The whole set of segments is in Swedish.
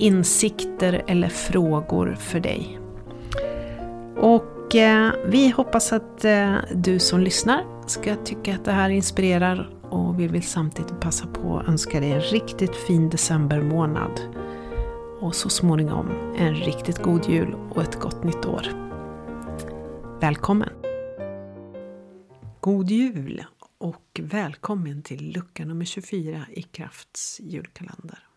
insikter eller frågor för dig. Och eh, vi hoppas att eh, du som lyssnar ska tycka att det här inspirerar och vi vill samtidigt passa på att önska dig en riktigt fin decembermånad. Och så småningom en riktigt god jul och ett gott nytt år. Välkommen! God jul och välkommen till lucka nummer 24 i Krafts julkalender.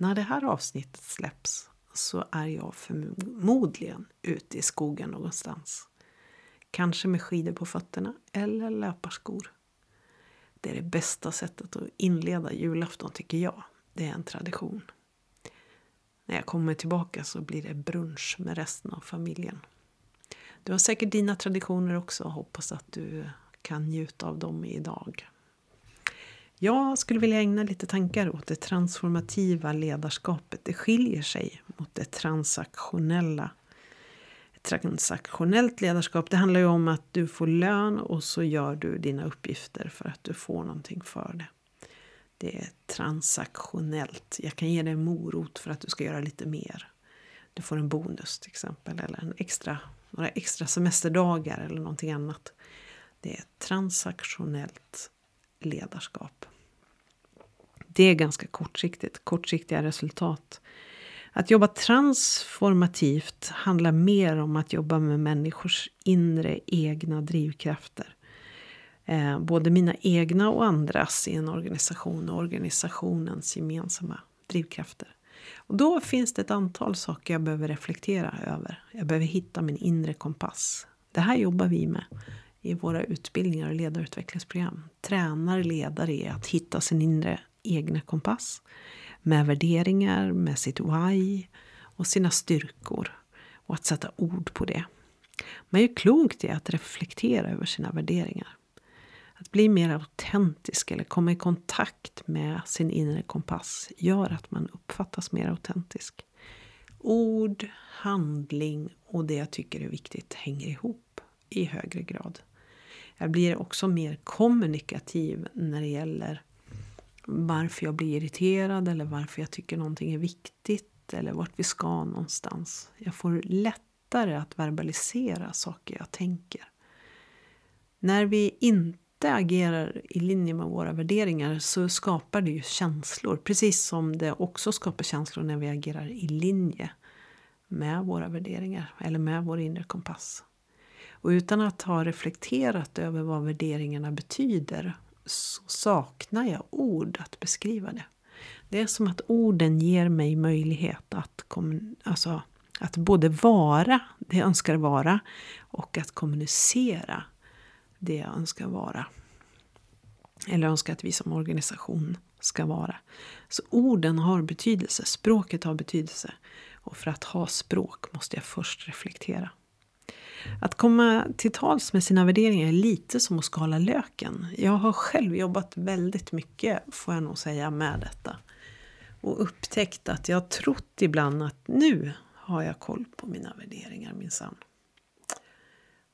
När det här avsnittet släpps så är jag förmodligen ute i skogen någonstans. Kanske med skidor på fötterna eller löparskor. Det är det bästa sättet att inleda julafton tycker jag. Det är en tradition. När jag kommer tillbaka så blir det brunch med resten av familjen. Du har säkert dina traditioner också och hoppas att du kan njuta av dem idag. Jag skulle vilja ägna lite tankar åt det transformativa ledarskapet. Det skiljer sig mot det transaktionella. Ett transaktionellt ledarskap det handlar ju om att du får lön och så gör du dina uppgifter för att du får någonting för det. Det är transaktionellt. Jag kan ge dig en morot för att du ska göra lite mer. Du får en bonus till exempel eller en extra, några extra semesterdagar eller någonting annat. Det är transaktionellt ledarskap. Det är ganska kortsiktigt, kortsiktiga resultat. Att jobba transformativt handlar mer om att jobba med människors inre egna drivkrafter. Eh, både mina egna och andras i en organisation och organisationens gemensamma drivkrafter. Och då finns det ett antal saker jag behöver reflektera över. Jag behöver hitta min inre kompass. Det här jobbar vi med i våra utbildningar och ledarutvecklingsprogram. Tränar ledare i att hitta sin inre egna kompass. Med värderingar, med sitt why och sina styrkor. Och att sätta ord på det. Man gör klokt i att reflektera över sina värderingar. Att bli mer autentisk eller komma i kontakt med sin inre kompass gör att man uppfattas mer autentisk. Ord, handling och det jag tycker är viktigt hänger ihop i högre grad. Jag blir också mer kommunikativ när det gäller varför jag blir irriterad eller varför jag tycker någonting är viktigt eller vart vi ska någonstans. Jag får lättare att verbalisera saker jag tänker. När vi inte agerar i linje med våra värderingar så skapar det ju känslor. Precis som det också skapar känslor när vi agerar i linje med våra värderingar eller med vår inre kompass. Och utan att ha reflekterat över vad värderingarna betyder så saknar jag ord att beskriva det. Det är som att orden ger mig möjlighet att, alltså, att både vara det jag önskar vara och att kommunicera det jag önskar vara. Eller önskar att vi som organisation ska vara. Så orden har betydelse, språket har betydelse. Och för att ha språk måste jag först reflektera. Att komma till tals med sina värderingar är lite som att skala löken. Jag har själv jobbat väldigt mycket, får jag nog säga, med detta. Och upptäckt att jag trott ibland att nu har jag koll på mina värderingar minsann.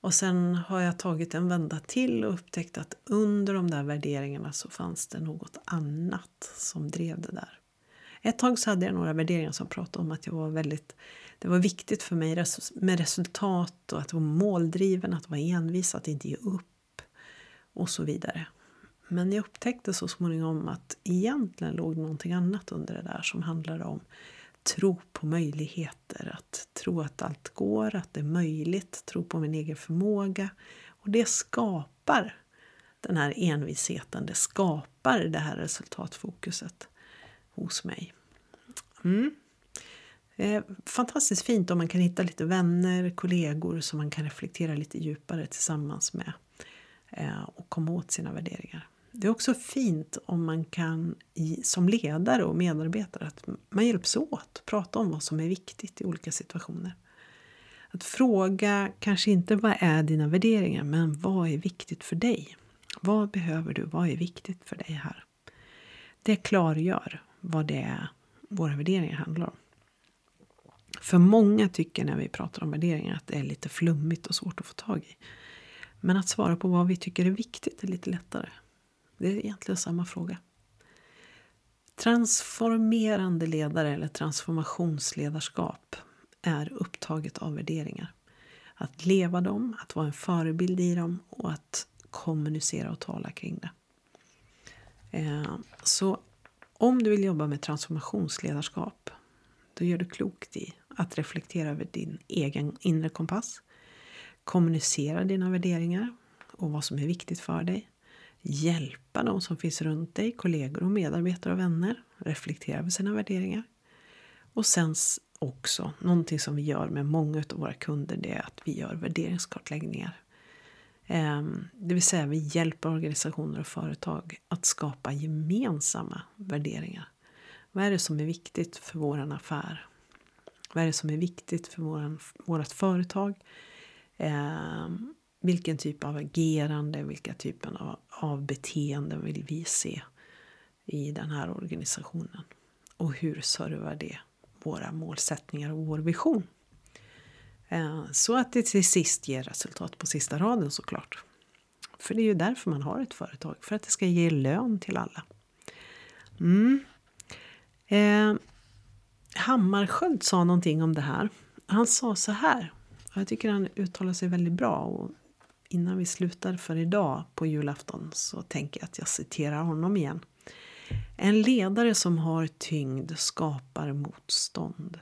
Och sen har jag tagit en vända till och upptäckt att under de där värderingarna så fanns det något annat som drev det där. Ett tag så hade jag några värderingar som pratade om att jag var väldigt det var viktigt för mig med resultat och att vara måldriven, att vara envis, att inte ge upp och så vidare. Men jag upptäckte så småningom att egentligen låg någonting annat under det där som handlade om tro på möjligheter, att tro att allt går, att det är möjligt, tro på min egen förmåga. Och det skapar den här envisheten, det skapar det här resultatfokuset hos mig. Mm. Eh, fantastiskt fint om man kan hitta lite vänner, kollegor som man kan reflektera lite djupare tillsammans med eh, och komma åt sina värderingar. Det är också fint om man kan som ledare och medarbetare att man hjälps åt, prata om vad som är viktigt i olika situationer. Att fråga kanske inte vad är dina värderingar men vad är viktigt för dig? Vad behöver du? Vad är viktigt för dig här? Det klargör vad det är våra värderingar handlar om. För många tycker när vi pratar om värderingar att det är lite flummigt och svårt att få tag i. Men att svara på vad vi tycker är viktigt är lite lättare. Det är egentligen samma fråga. Transformerande ledare eller transformationsledarskap är upptaget av värderingar. Att leva dem, att vara en förebild i dem och att kommunicera och tala kring det. Eh, så om du vill jobba med transformationsledarskap då gör du klokt i att reflektera över din egen inre kompass. Kommunicera dina värderingar och vad som är viktigt för dig. Hjälpa de som finns runt dig, kollegor och medarbetare och vänner. Reflektera över sina värderingar. Och sen också, någonting som vi gör med många av våra kunder, det är att vi gör värderingskartläggningar. Ehm, det vill säga vi hjälper organisationer och företag att skapa gemensamma värderingar. Vad är det som är viktigt för vår affär? Vad är det som är viktigt för våran, vårat företag? Eh, vilken typ av agerande, vilka typer av, av beteenden vill vi se i den här organisationen? Och hur servar det våra målsättningar och vår vision? Eh, så att det till sist ger resultat på sista raden såklart. För det är ju därför man har ett företag, för att det ska ge lön till alla. Mm. Eh, Hammarskjöld sa någonting om det här. Han sa så här, och jag tycker han uttalar sig väldigt bra. Och innan vi slutar för idag på julafton så tänker jag att jag citerar honom igen. En ledare som har tyngd skapar motstånd,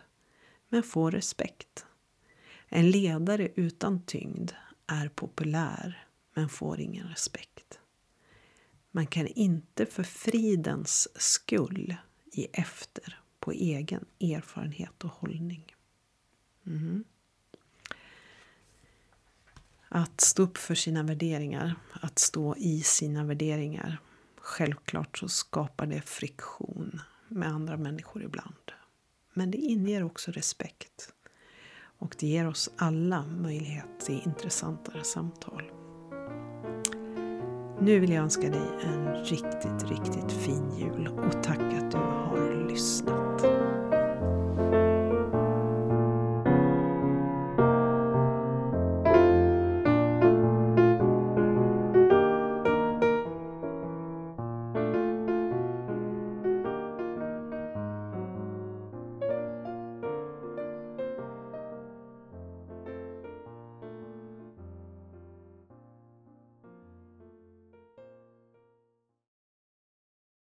men får respekt. En ledare utan tyngd är populär, men får ingen respekt. Man kan inte för fridens skull ge efter på egen erfarenhet och hållning. Mm. Att stå upp för sina värderingar, att stå i sina värderingar. Självklart så skapar det friktion med andra människor ibland. Men det inger också respekt. Och det ger oss alla möjlighet till intressantare samtal. Nu vill jag önska dig en riktigt, riktigt fin jul